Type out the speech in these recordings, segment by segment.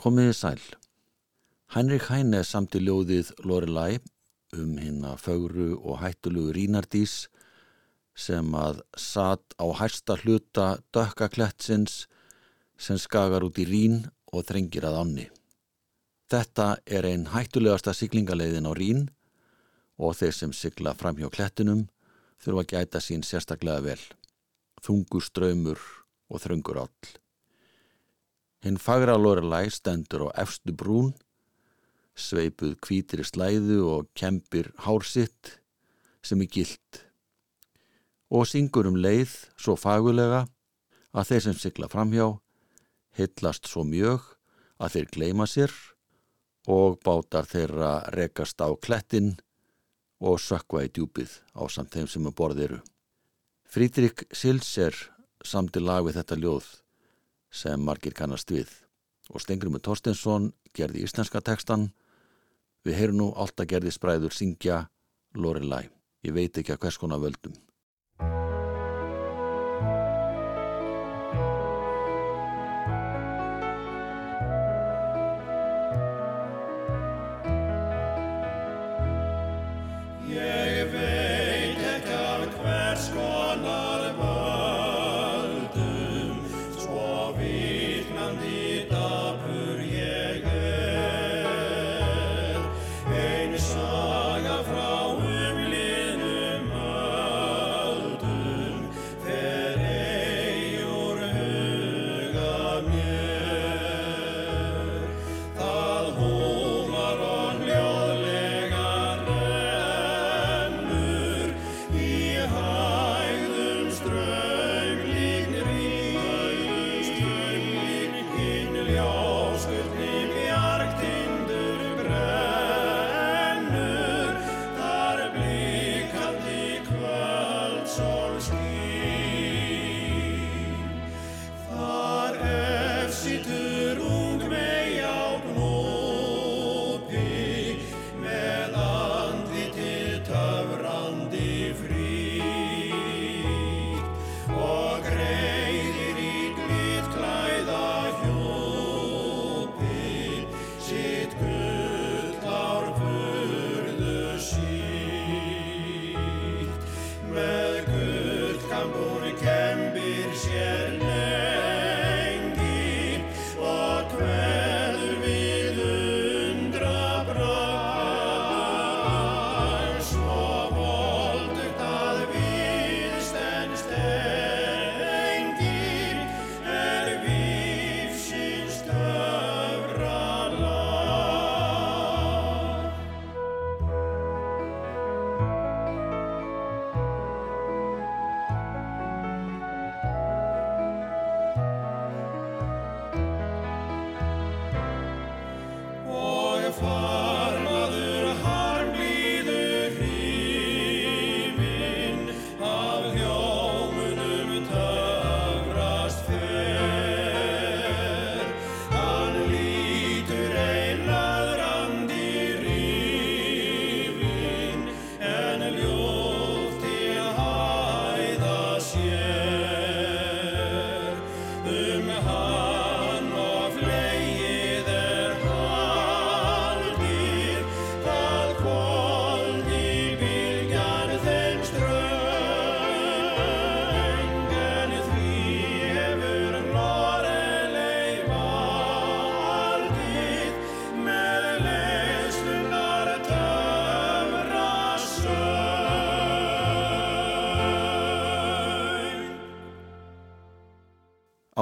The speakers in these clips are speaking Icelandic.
Komiði sæl. Hænrik Hæne samt í ljóðið Lorelei um hinn að fögru og hættulugu rínardís sem að satt á hæsta hluta dökkaklettsins sem skagar út í rín og þrengir að ánni. Þetta er einn hættulegasta siglingaleiðin á rín og þeir sem sigla fram hjá klettinum þurfa að gæta sín sérstaklega vel. Þungur ströymur og þröngur all. Hinn fagra Lorelei stendur á efstu brún, sveipuð kvítir í slæðu og kempir hársitt sem er gilt og syngur um leið svo fagulega að þeir sem sigla framhjá hillast svo mjög að þeir gleima sér og bátar þeirra rekast á klettin og sökva í djúpið á samt þeim sem er borðiru. Frídrik Silser samti lag við þetta ljóð sem margir kannast við. Og Stengrimur Torstensson gerði íslenska tekstan við heyrum nú alltaf gerði spræður syngja Lorelei. Ég veit ekki að hvers konar völdum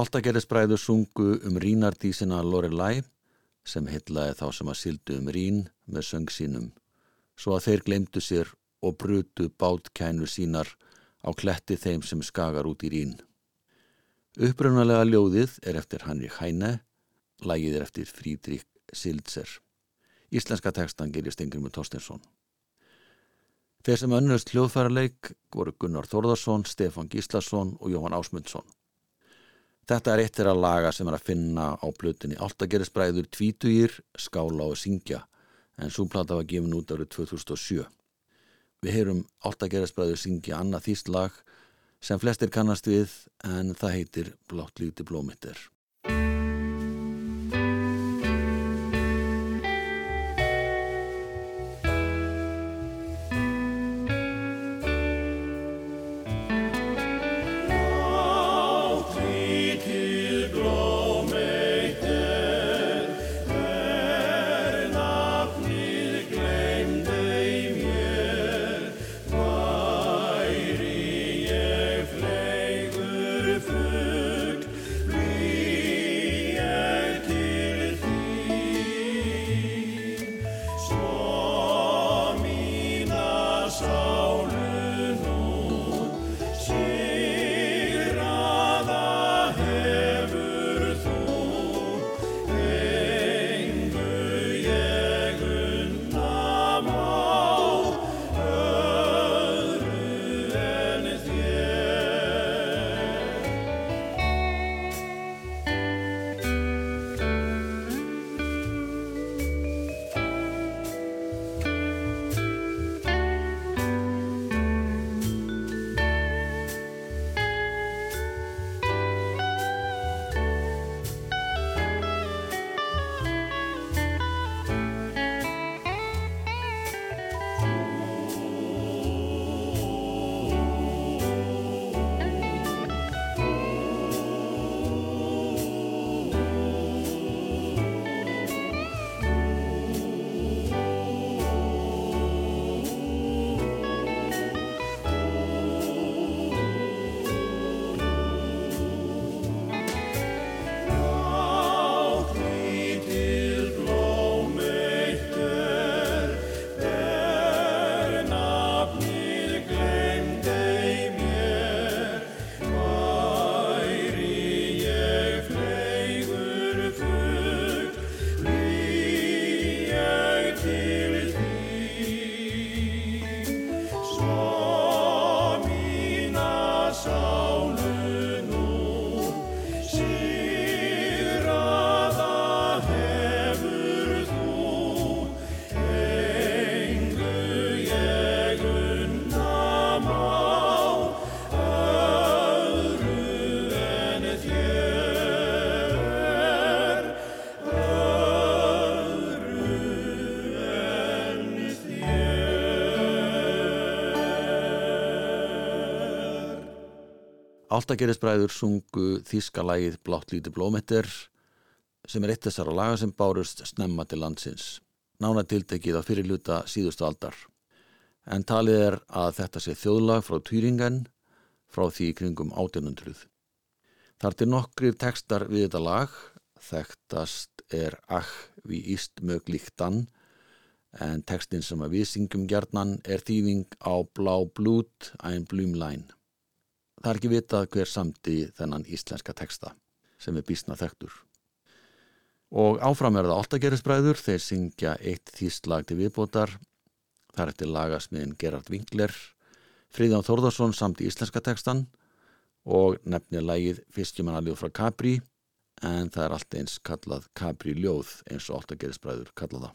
Áltagerðisbræður sungu um rínardísina Lorelei sem hillaði þá sem að sildu um rín með söng sínum svo að þeir glemdu sér og brutu bátkænur sínar á kletti þeim sem skagar út í rín. Upprunalega ljóðið er eftir Hanri Hæne, lægið er eftir Frídrik Sildser. Íslenska tekstan gerir Stengri með Torstensson. Þeir sem önnurst hljóðfærarleik voru Gunnar Þórðarsson, Stefan Gíslason og Jóhann Ásmundsson. Þetta er eitt þeirra laga sem er að finna á blötunni Altagerisbræður tvítugir, skála og syngja en súmplata var gefin út árið 2007. Við heyrum Altagerisbræður syngja annað þýst lag sem flestir kannast við en það heitir Blátt líti blómittir. Áltagerisbræður sungu þískalægið Blátt líti blómettir sem er eitt þessara laga sem bárust snemma til landsins. Nána tiltekið á fyrirluta síðustu aldar. En talið er að þetta sé þjóðlag frá Týringen frá því kringum 1800. Þar til nokkrir tekstar við þetta lag, þekktast er Ach við Íst möglíktan en tekstin sem við syngjum gerðnan er þýðing á Blá blút ein blúmlæn. Það er ekki vitað hver samti þennan íslenska teksta sem er bísna þektur. Og áfram er það Altagerisbræður, þeir syngja eitt þýstlag til viðbótar, þar eftir lagasmiðin Gerard Winkler, Fríðan Þórðarsson samt í íslenska tekstan og nefnir lægið Fyrstjumanaljóð frá Capri en það er allt eins kallað Capri ljóð eins og Altagerisbræður kallaða.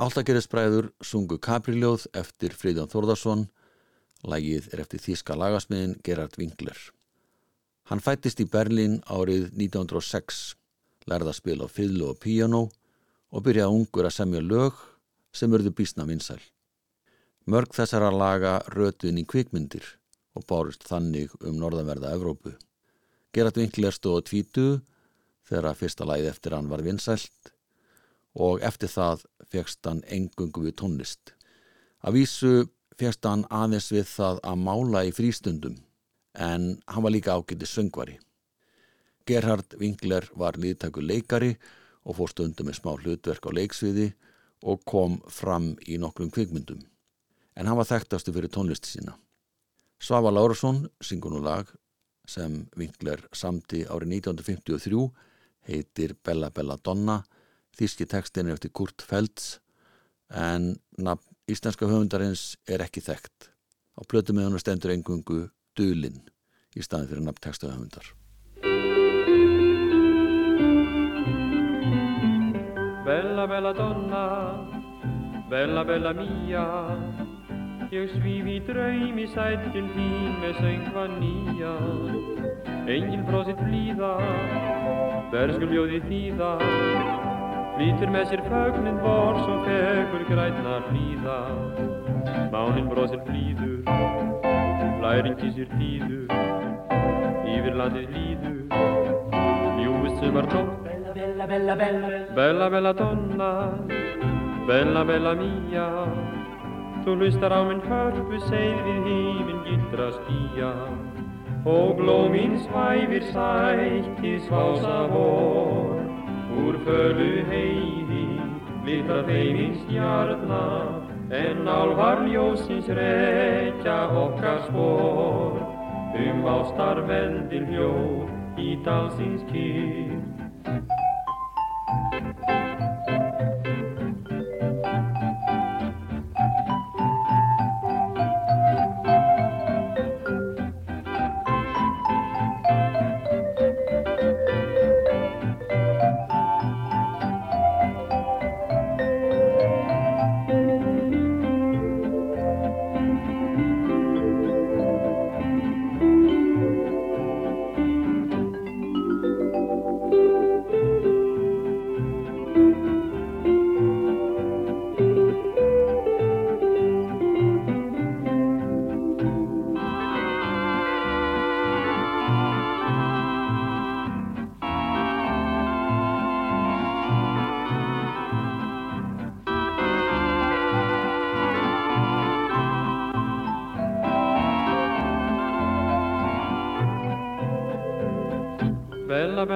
Alltagerisbræður sungu Kapriljóð eftir Fríðjón Þórðarsson, lægið er eftir þíska lagasmiðin Gerard Winkler. Hann fættist í Berlín árið 1906, lærða að spila á fiðlu og píjano og byrjaði ungur að semja lög sem verðu bísna vinsæl. Mörg þessara laga rötuðin í kvikmyndir og bárist þannig um norðanverða Evrópu. Gerard Winkler stóð á tvítu þegar fyrsta læð eftir hann var vinsælt og eftir það fegst hann engungu við tónlist. Að vísu fegst hann aðeins við það að mála í frístundum en hann var líka ágæti söngvari. Gerhard Winkler var nýðtakur leikari og fór stundum með smá hlutverk á leiksviði og kom fram í nokkrum kvikmyndum. En hann var þekktastu fyrir tónlisti sína. Svafa Lárasson syngur nú lag sem Winkler samti árið 1953 heitir Bella Bella Donna Þíski tekstin er eftir Kurt Feltz en nafn íslenska höfundarins er ekki þekkt. Á plötu með hann stendur engungu Dulinn í staðin fyrir nafnteksta höfundar. Bella bella donna, bella bella mia Ég svíf í draum í sættin þín með söngva nýja Engin bróðsitt flýða, berskjuljóði þýða Flýtur með sér fögnin vor svo fegur græna hlýða. Mánin bróðsitt flýður, blæringi sér þýður Yfir landið líður, ljúist sumar nótt Bella, bella, bella, bella. Bella, donna, bella, bella mia Þú hlustar á minn hörpu segð við heiminn gildra skýja. Og glóminn svæfir sættið svása vor Úr fölu heiði litra þeiminn stjarna En álvar ljósins rekja okkar spór Um ástar veldir hljóð í dalsins kýr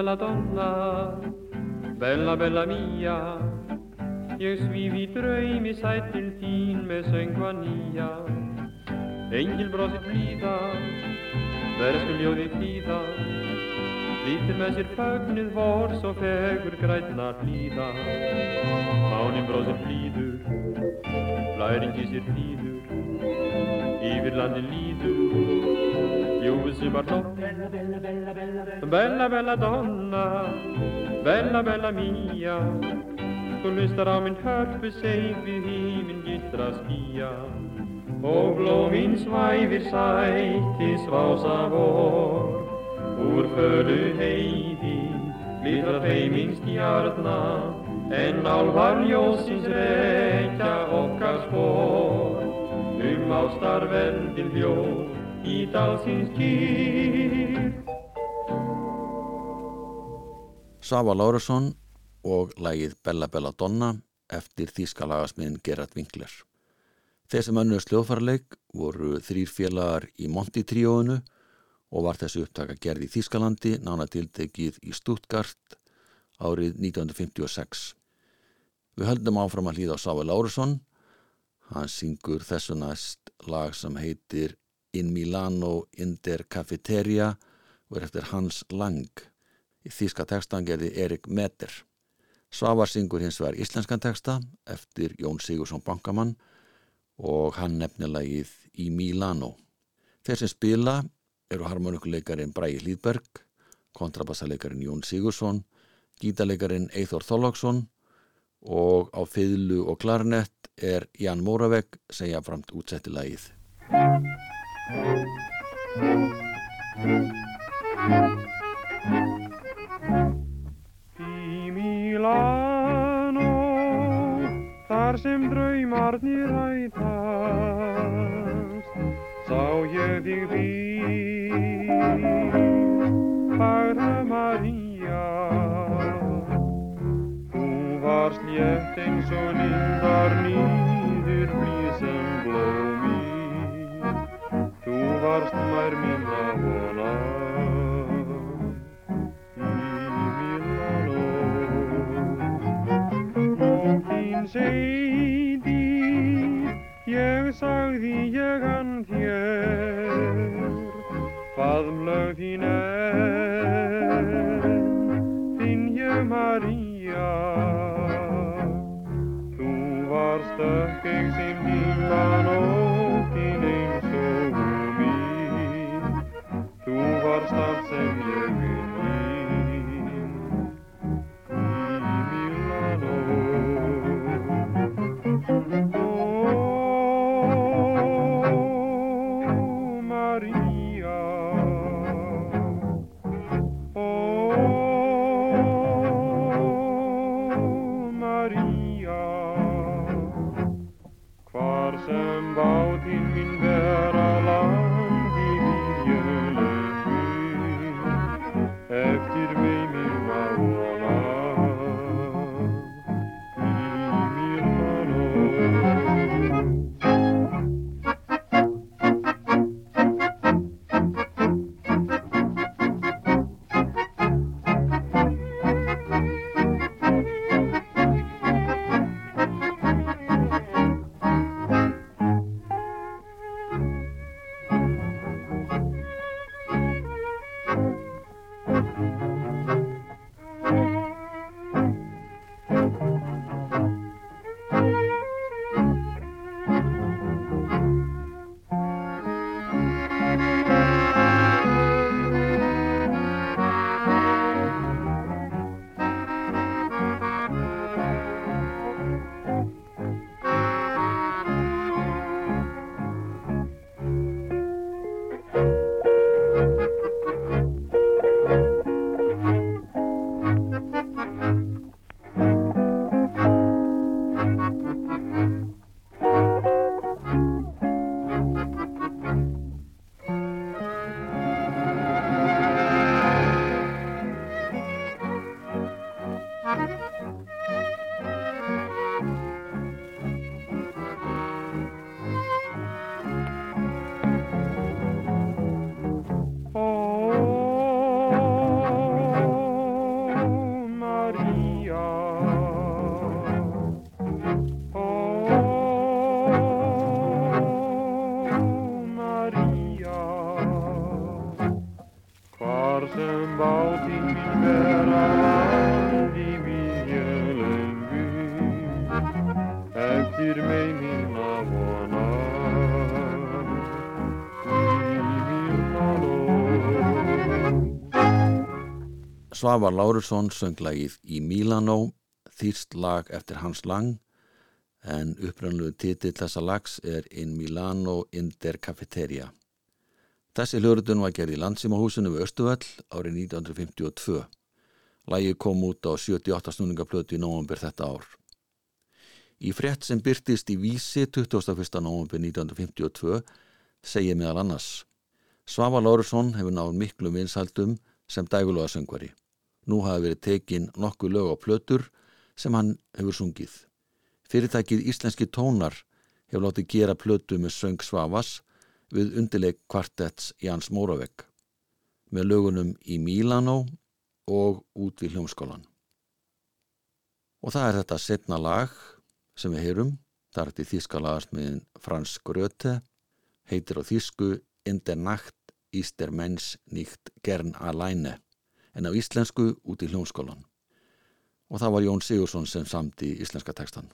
Bella, donna, bella, bella mia Ég svíf í draumi sættil þín með söngva nýja Engil brosið blíða, verðskuljóði tíða Lítir með sér fagnið vor svo fegur grætna hlýða Mánin brosið blíður, blæringi sér tíður Yfir landi líður, júið sumar nótt Bella, bella donna, bella, bella mia Þú hlustar á minn hörpu seið við híminn gittra skýja. Og blóminn svæfir sætti svása vor Úr fölu heiði glitra þeiminn stjarna En álvar ljósins rekja okkar spór Um ástar veldin hljóð í dalsins kýr Sava Lárusson og lægið Bella Bella Donna eftir þýskalagasmiðin Gerard Winkler. Þeir sem önnuðu sljóðfarleik voru þrýr félagar í Monti tríóinu og var þessu upptaka gerð í Þýskalandi nána tiltekið í Stuttgart árið 1956. Við höldum áfram að hlýða á Sava Lárusson. Hann syngur þessu næst lag sem heitir In Milano in der Cafeteria og er eftir Hans Lang. Í þýska textan gerði Erik Metter. Svavar syngur hins vegar íslenskan texta eftir Jón Sigursson Bankamann og hann nefnilegið í Milano. Þeir sem spila eru harmonikuleikarin Bræi Hlýðberg, kontrabassaleikarin Jón Sigursson, gítaleikarin Eithor Þorlóksson og á fiðlu og klarnett er Jan Móravegg segja framt útsettilegið. Í Milano, þar sem draumarnir hætast, sá ég þig við, fagra María. Þú varst létt eins og lindar nýður blísum varst mær minna vona. Seidi, Svavar Lárusson söng lagið í Milano, þýrst lag eftir Hans Lang, en upprannluðu titill þessa lags er In Milano in der Cafeteria. Þessi hljóðrutun var gerð í landsímahúsinu við Östuvöll árið 1952. Lagið kom út á 78 snúningaplötu í nóvambur þetta ár. Í frétt sem byrtist í vísi 21. nóvambur 1952 segir meðal annars Svavar Lárusson hefur náð miklu vinsaldum sem dægulega söngvari. Nú hafa verið tekin nokkuð lög á plötur sem hann hefur sungið. Fyrirtækið Íslenski tónar hefur látið gera plötu með söng Svavas við undirleik kvartetts Jans Móravegg með lögunum í Mílanó og út við hljómskólan. Og það er þetta setna lag sem við heyrum, það er þetta í þíska lagasmiðin Frans Gröte, heitir á þísku In der Nacht ist der Mensch nicht gern alleine en á íslensku út í hljómskólan. Og það var Jón Sigursson sem samt í íslenska tekstan.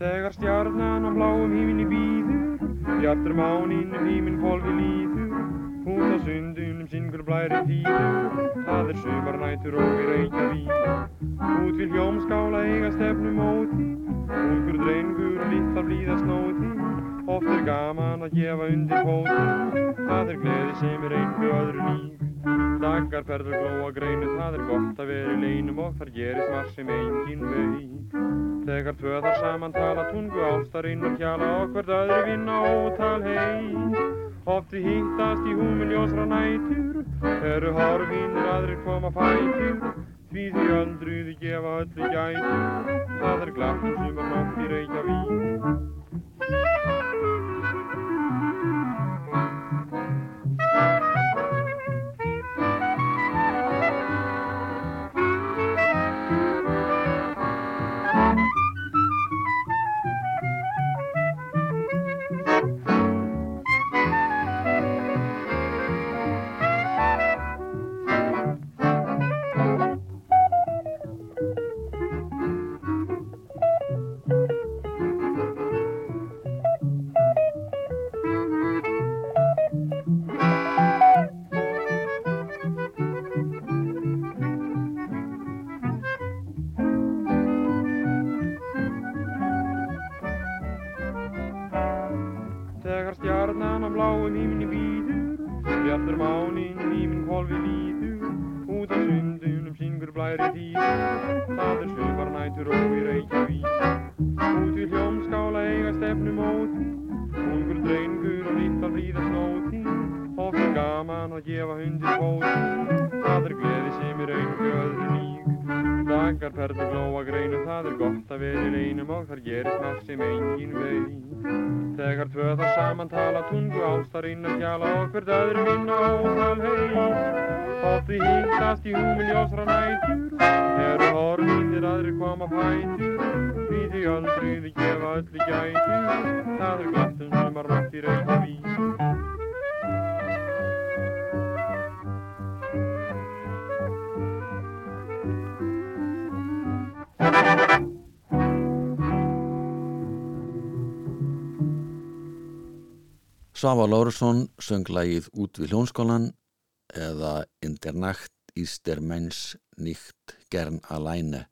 Þegar stjarnan á bláum híminni býður, bjartur máninn um híminn fólfi líður, út á sundunum syngur blæri tíður, það er sumarnætur og við Reykjavík. Út við hljómskála eiga stefnu móti, ungur drengur litla blíða snóti, oft er gaman að gefa undir fóti, það er gleði sem er einhver öðru lík. Dagar ferður glóa greinu, það er gott að vera í leinum og þar gerist marg sem engin veik. Þegar tvö þar saman tala tungu ástarinn og kjala og hvert öðru vinna ótal heit. Oft við hittast í húmin ljósra nætur, eru horfinir aðrir koma fætur. Því því öldruði gefa öllu gætur, það er glatt um sumarnótt í Reykjavík. Hittast í húmil ljósra nætur. Eru horfinir aðrir koma fætur Því því öldriði gefa öllu gætur. Það er glattum sumar nátt í Reykjavík Svafa Lárusson söng lagið út við hljónskólan eða In der Nacht ist der Mensch nicht gern alleine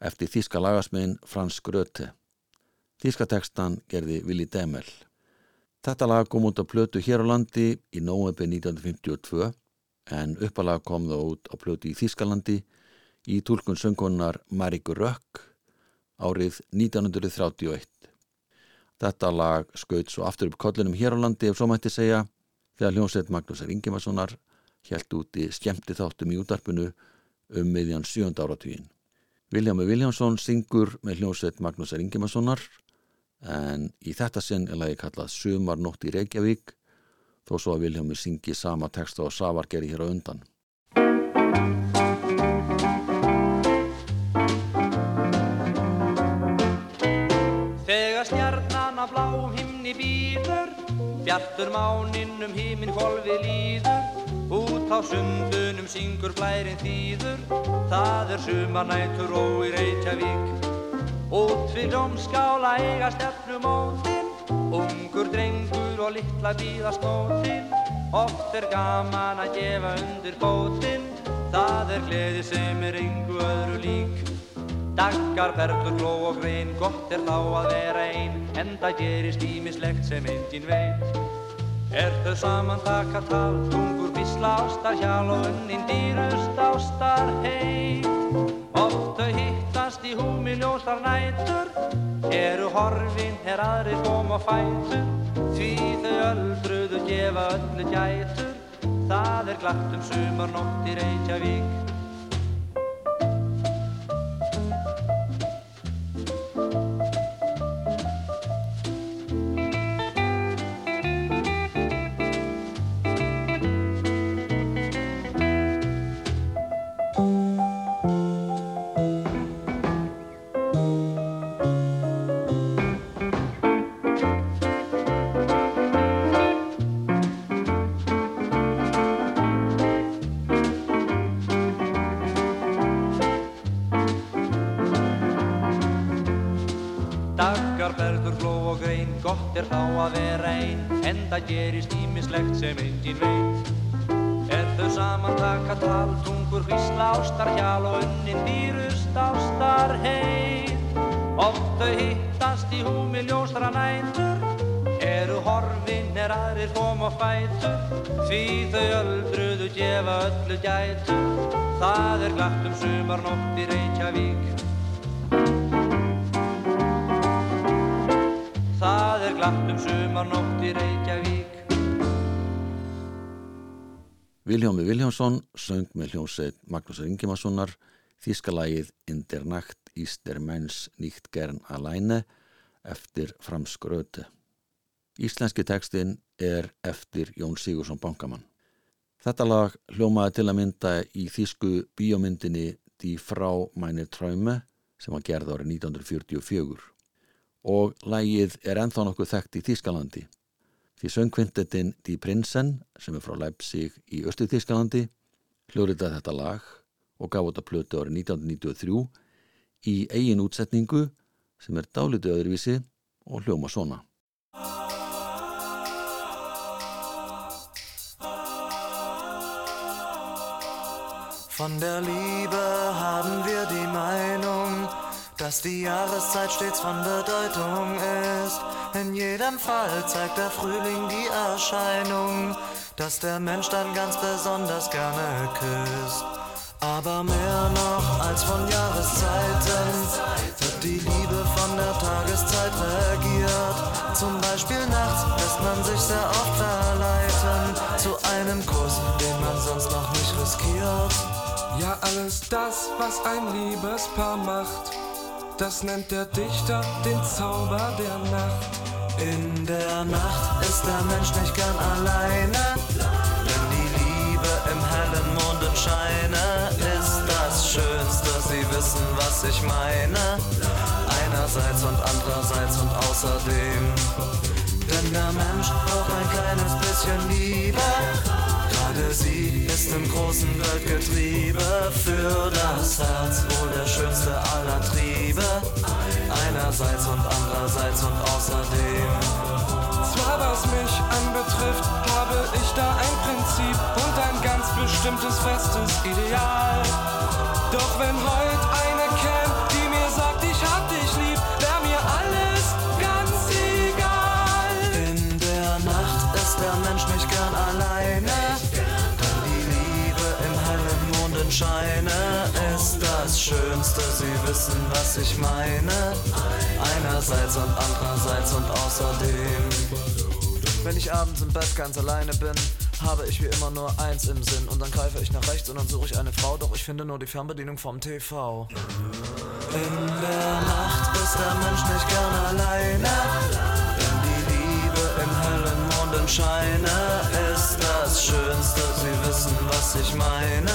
eftir þíska lagasmiðin Frans Gröte. Þíska tekstan gerði Willi Demel. Þetta lag kom út á plötu hér á landi í nóvember 1952 en uppalag kom það út á plötu í Þískalandi í tólkun söngkonar Maríku Rökk árið 1931. Þetta lag skaut svo aftur upp kollinum hér á landi ef svo mætti segja þegar hljómsveit Magnúsar Ingemarssonar helt úti skemmti þáttum í útarpinu um miðjan sjönda áratvíin. Viljámi Viljámsson syngur með hljómsveit Magnúsar Ingemarssonar en í þetta sinn er lagi kallað Sumar nótt í Reykjavík þó svo að Viljámi syngi sama texta og Savar gerir hér á undan. Þegar stjarnan á bláum himni býður Bjartur máninn um himinn kolvi líður Út á sundunum syngur blærin þýður Það er sumarnætur og í Reykjavík. Út við ljómskála eiga stefnumótin Ungur drengur og litla bíða snótin Oft er gaman að gefa undir bótin Það er gleði sem er yngu öðru lík. Daggar, perlur, gló og grein, gott er þá að vera ein, en það gerist ímislegt sem engin veit. Er þau saman taka tal, tungur, bísla, ástar, hjál og unnin dýrust ástar heit. Oft þau hittast í húmi ljósar nætur, eru horfin er aðrir og fætur, því þau öldruðu gefa öllu gætur, það er glatt um sumarnótt í Reykjavík. Sem engin veit. Er þau saman taka tal, tungur, hvísla, ástar, hjál og unnin dýrust ástar heit. Oft þau hittast í húmi ljósra nætur, eru horfin er aðrir kom og fætur, því þau öldruðu gefa öllu gætur. Það er glatt um sumarnótt í Reykjavík. Það er glatt um sumarnótt í Reykjavík Viljámi Viljámsson söng með hljómsveit Magnúsar Ingemannssonar þískalagið In der Nacht ist der Mensch nicht gern alleine eftir framskrötu. Íslenski tekstin er eftir Jón Sigursson Bankamann. Þetta lag hljómaði til að mynda í þísku bíómyndinni Die Frau meine Träume sem var gerð árið 1944 og lagið er ennþá nokkuð þekkt í Þískalandi. Því söngkvintetin Die Prinsen sem er frá Leipzig í Östu Þískalandi hljóriðað þetta lag og gaf þetta plötu árið 1993 í eigin útsetningu sem er dálítið öðruvísi og hljóma svona. Von der Liebe haben wir die Meinung, dass die Jahreszeit stets von Bedeutung ist. In jedem Fall zeigt der Frühling die Erscheinung, dass der Mensch dann ganz besonders gerne küsst. Aber mehr noch als von Jahreszeiten wird die Liebe von der Tageszeit regiert. Zum Beispiel nachts lässt man sich sehr oft verleiten zu einem Kuss, den man sonst noch nicht riskiert. Ja, alles das, was ein Liebespaar macht, das nennt der Dichter den Zauber der Nacht. In der Nacht ist der Mensch nicht gern alleine, denn die Liebe im hellen Mondenscheine ist das Schönste. Sie wissen, was ich meine, einerseits und andererseits und außerdem. Denn der Mensch braucht ein kleines bisschen Liebe. Sie ist im großen Weltgetriebe für das Herz wohl der schönste aller Triebe. Einerseits und andererseits und außerdem. Zwar was mich anbetrifft, habe ich da ein Prinzip und ein ganz bestimmtes festes Ideal. Doch wenn heute Schönste. Sie wissen, was ich meine. Einerseits und andererseits und außerdem. Wenn ich abends im Bett ganz alleine bin, habe ich wie immer nur eins im Sinn. Und dann greife ich nach rechts und dann suche ich eine Frau, doch ich finde nur die Fernbedienung vom TV. In der Nacht ist der Mensch nicht gern alleine. Denn die Liebe im hellen Mondenscheine ist das Schönste. Sie wissen, was ich meine.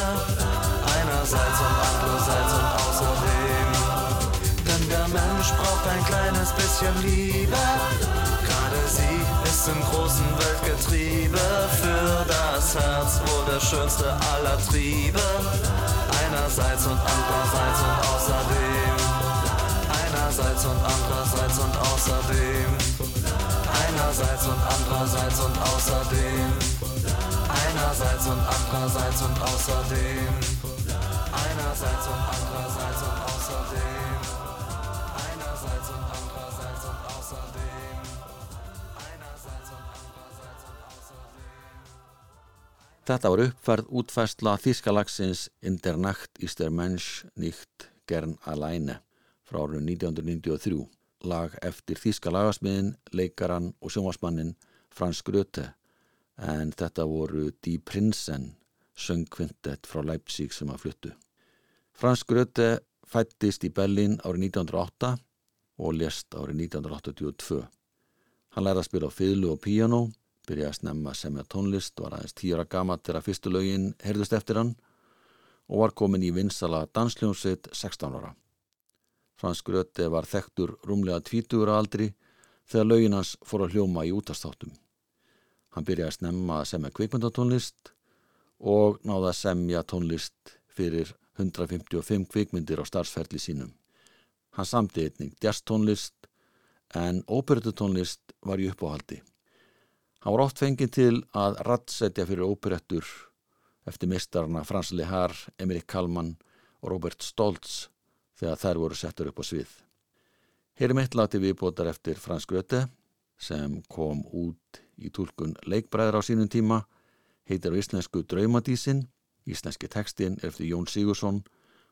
Einerseits und andererseits und Mensch braucht ein kleines bisschen Liebe. Gerade sie ist im großen Weltgetriebe für das Herz wohl der schönste aller Triebe. Einerseits und andererseits und außerdem. Einerseits und andererseits und außerdem. Einerseits und andererseits und außerdem. Einerseits und andererseits und außerdem. Einerseits und andererseits und außerdem. Þetta var uppfærð útfæstla Þískalagsins In der Nacht ist der Mensch nicht gern alleine frá árið 1993 lag eftir Þíska lagasmiðin, leikaran og sjónvarsmannin Frans Gröte en þetta voru Die Prinsen söngkvintett frá Leipzig sem að fluttu. Frans Gröte fættist í Berlin árið 1908 og lést árið 1982. Hann lærði að spila á fiðlu og píjano, byrjaði að snemma semja tónlist, var aðeins tíra gama til að fyrstu lögin heyrðust eftir hann og var komin í vinsala dansljónsitt 16 ára. Frans Gröte var þekktur rúmlega 20 ára aldri þegar lögin hans fór að hljóma í útastáttum. Hann byrjaði að snemma að semja kvikmyndatónlist og náði að semja tónlist fyrir 155 kvikmyndir á starfsferli sínum. Hann samti einning jazztónlist en óperettutónlist var í uppáhaldi. Hann var oft fengið til að rattsetja fyrir óperettur eftir mistarna Frans Lehar, Emmerich Kallmann og Robert Stoltz þegar þær voru settur upp á svið. Heyrim eitt lati viðbótar eftir Frans Gröte sem kom út í tólkun leikbræður á sínum tíma, heitir á íslensku Draumadísin, íslenski textin er eftir Jón Sigursson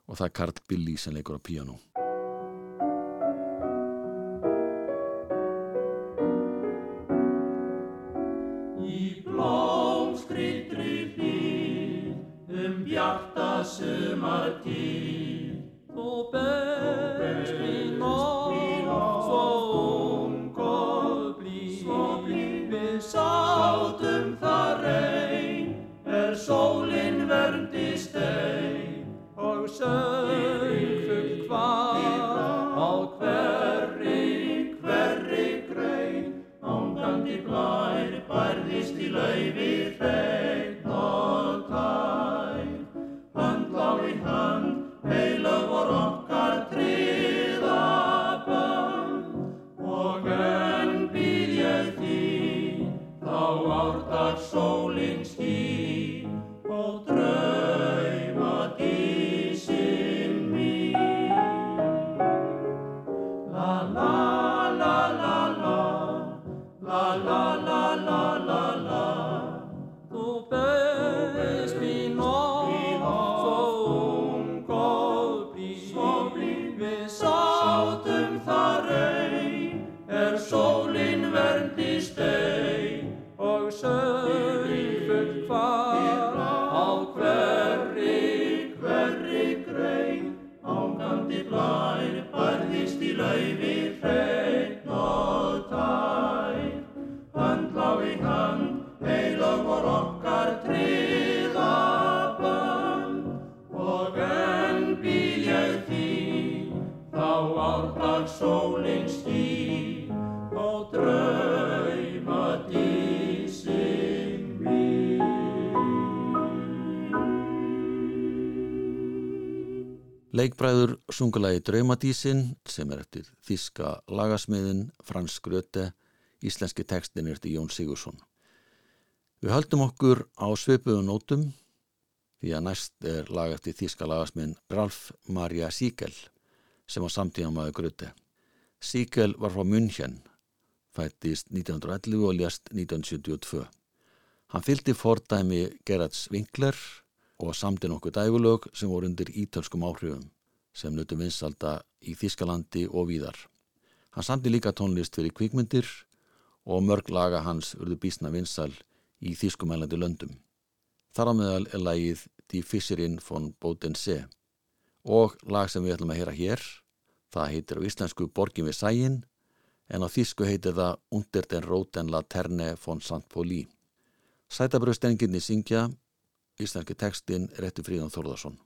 og það er Karl Billy sem leikur á píano. Um bjarta sumartíð Þú berst í nótt svo ung og blíð. Við sátum þar ein er sólin verndi stein. Og söng Leikbræður sungulagi Draumadísin sem er eftir þíska lagasmiðin Frans Gröte, íslenski tekstin er eftir Jón Sigursson. Við höldum okkur á svipuðu nótum því að næst er lag eftir þíska lagasmiðin Ralf Maria Siegel sem var samtíðan maður Gröte. Siegel var frá München, fættist 1911 og ljast 1972. Hann fylgdi fordæmi Gerards Winkler og samti nokkuð dægulög sem voru undir ítölskum áhrifum sem nutum vinsalda í Þískalandi og víðar. Hann samti líka tónlist fyrir kvikmyndir og mörg laga hans urðu bísna vinsal í Þískumælandi löndum. Þar á meðal er lagið Die Fisserin von Bodensee og lag sem við ætlum að heyra hér, það heitir á íslensku Borgin við sægin en á Þísku heitir það Undir den Roten Laterne von St. Pauli. Sætabröðstenginni syngja Íslenski tekstin er eftir Fríðan Þórðarsson.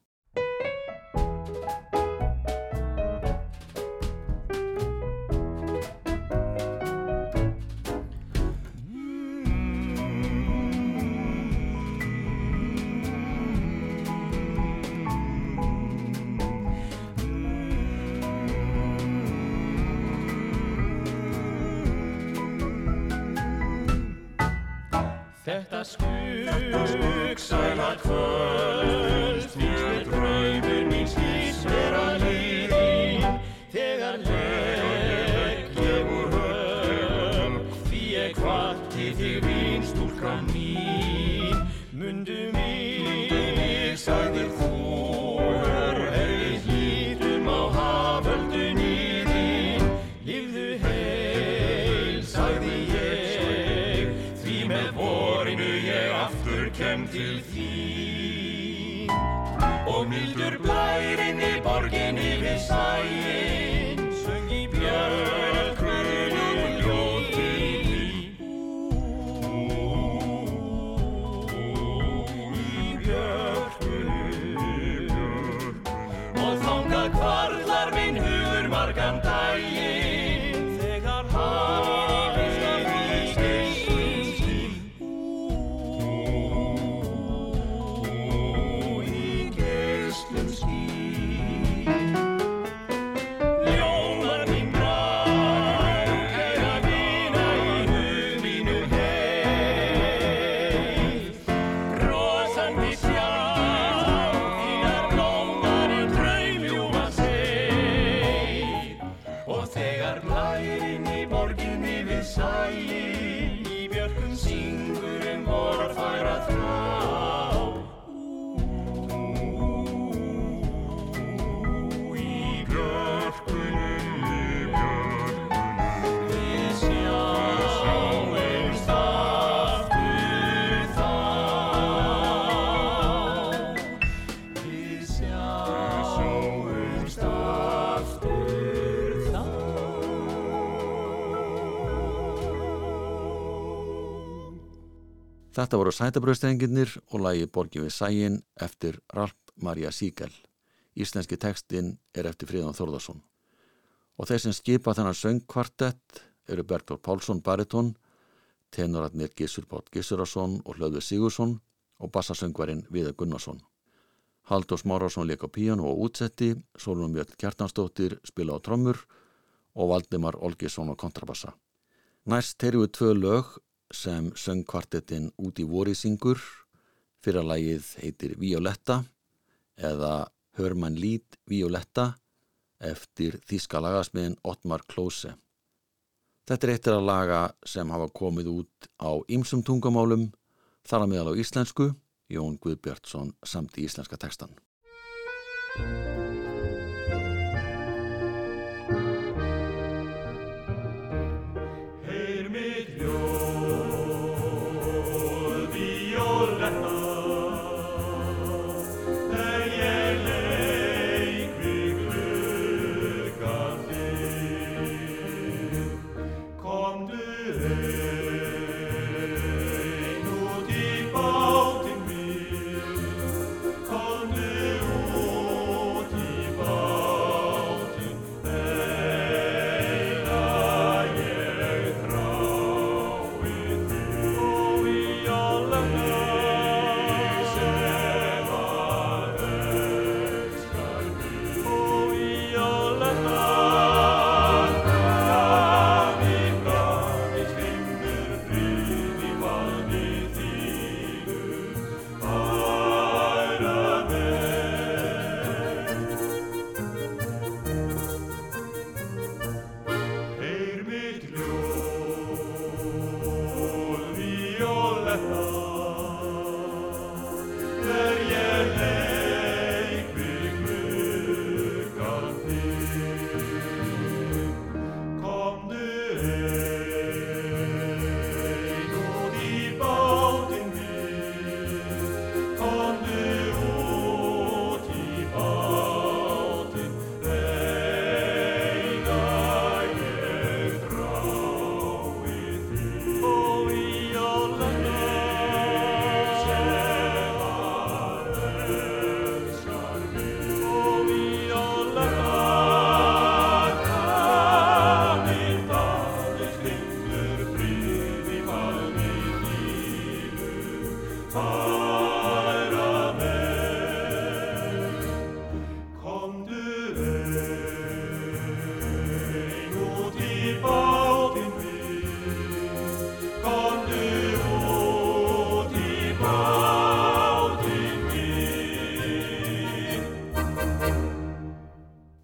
Þetta skuggsæla kvöld Fyrst með draumur mín skýrs vera liðin. Þegar legg ég úr höfn Því ég kvatti þig vín stúlka mín. Mundu mig, sagðir þú borginni þegar blærin í borginni við sæin Þetta voru sætabröðstrengirnir og lagi Borgin við sægin eftir Ralf Maria Siegel. Íslenski tekstin er eftir Fríðan Þórðarsson. Og þeir sem skipa þennan söngkvartett eru Bergdór Pálsson Baritón, tenorarnir Gissur Bótt Gissurason og Hlöðu Sigursson og bassasöngvarinn Viða Gunnarsson. Haldur Smárásson leik á píjanu og útsetti, Solunum Björn Kjartansdóttir spila á trommur og Valdimar Olgesson á kontrabassa. Næst terum við tvö lög sem söng kvartettin út í vori syngur. Fyrra lagið heitir Violetta eða Hörmann Lít Violetta eftir þíska lagasmiðin Ottmar Klose. Þetta er eittir að laga sem hafa komið út á ýmsum tungumálum, þar að meðal á íslensku, Jón Guðbjartsson samt í íslenska tekstan.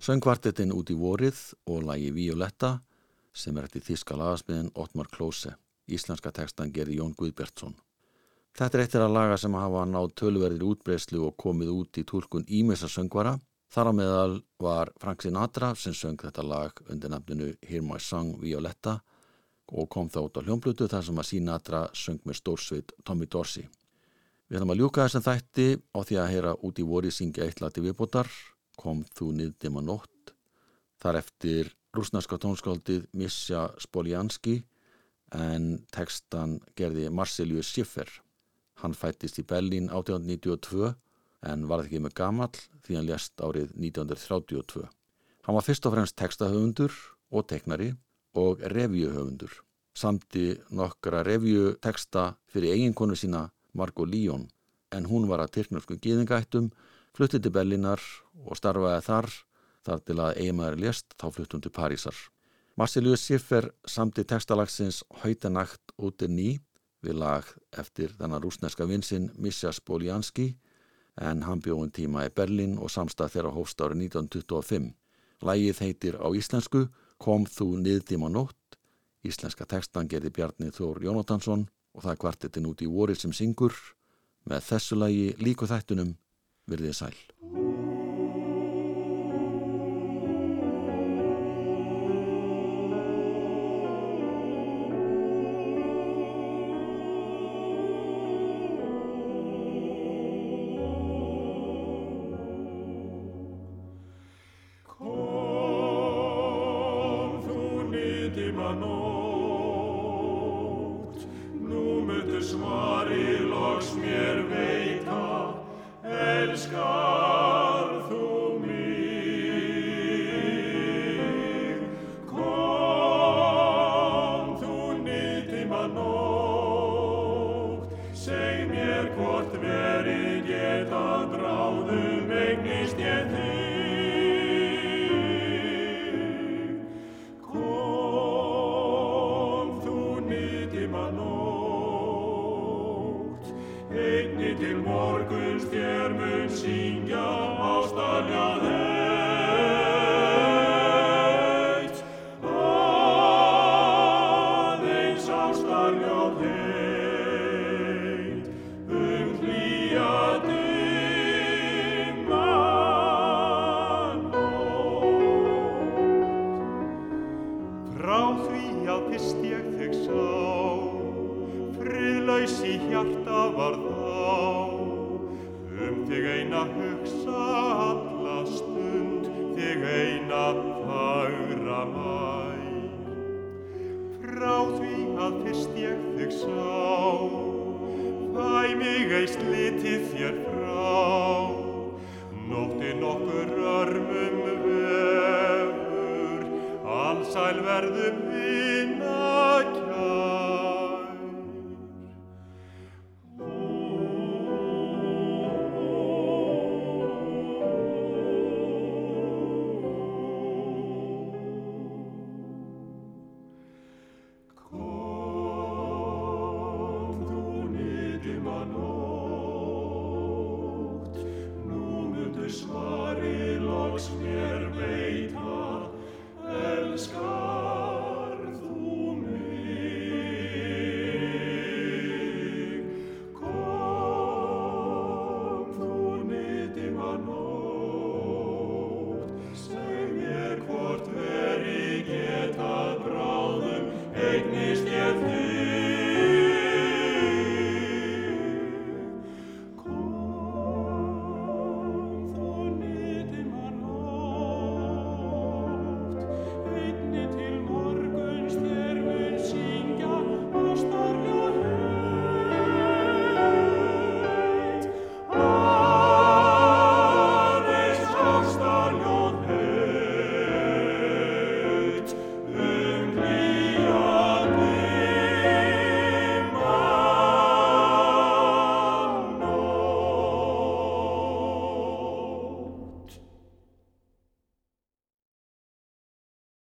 Söngvartetinn út í vorið og lagi Violetta sem er eftir þíska lagasmiðin Ottmar Klose. Íslenska tekstan gerði Jón Guðbjartsson. Þetta er eittir að laga sem hafa náð tölverðir útbreyslu og komið út í tólkun Ímessa söngvara. Þar á meðal var Frank Sinatra sem söng þetta lag undir nafninu Hear My Song Violetta og kom þá út á hljómblutu þar sem að Sinatra söng með stórsveit Tommy Dorsey. Við ætlum að ljúka þessum þætti á því að heyra út í voru syngja eitt lati viðbótar, kom þú niðdima nótt, þar eftir rúsnarska tónskáldið Misja Spoljanski en tekstan gerði Marcelius Schiffer. Hann fættist í Berlín 1892 en var ekki með gamall því hann lést árið 1932. Hann var fyrst og fremst tekstahöfundur og teknari og revíuhöfundur. Samti nokkra revíuteksta fyrir eiginkonu sína Margot Líón en hún var að tyrknarsku gíðingættum, fluttið til Berlínar og starfaði þar þar til að eiginmaður lést þá fluttum til Parísar. Marcelius Schiffer samti tekstalagsins Hautenakt út er ný við lag eftir þennan rúsneska vinsinn Misja Spoljanski en hann bjóðum tíma í Berlin og samstað þeirra hófst árið 1925. Lægið heitir á íslensku Kom þú niðdíma nótt. Íslenska tekstan gerði Bjarni Þór Jónatansson og það kvartetinn út í vorið sem syngur. Með þessu lægi líku þættunum virðið sæl.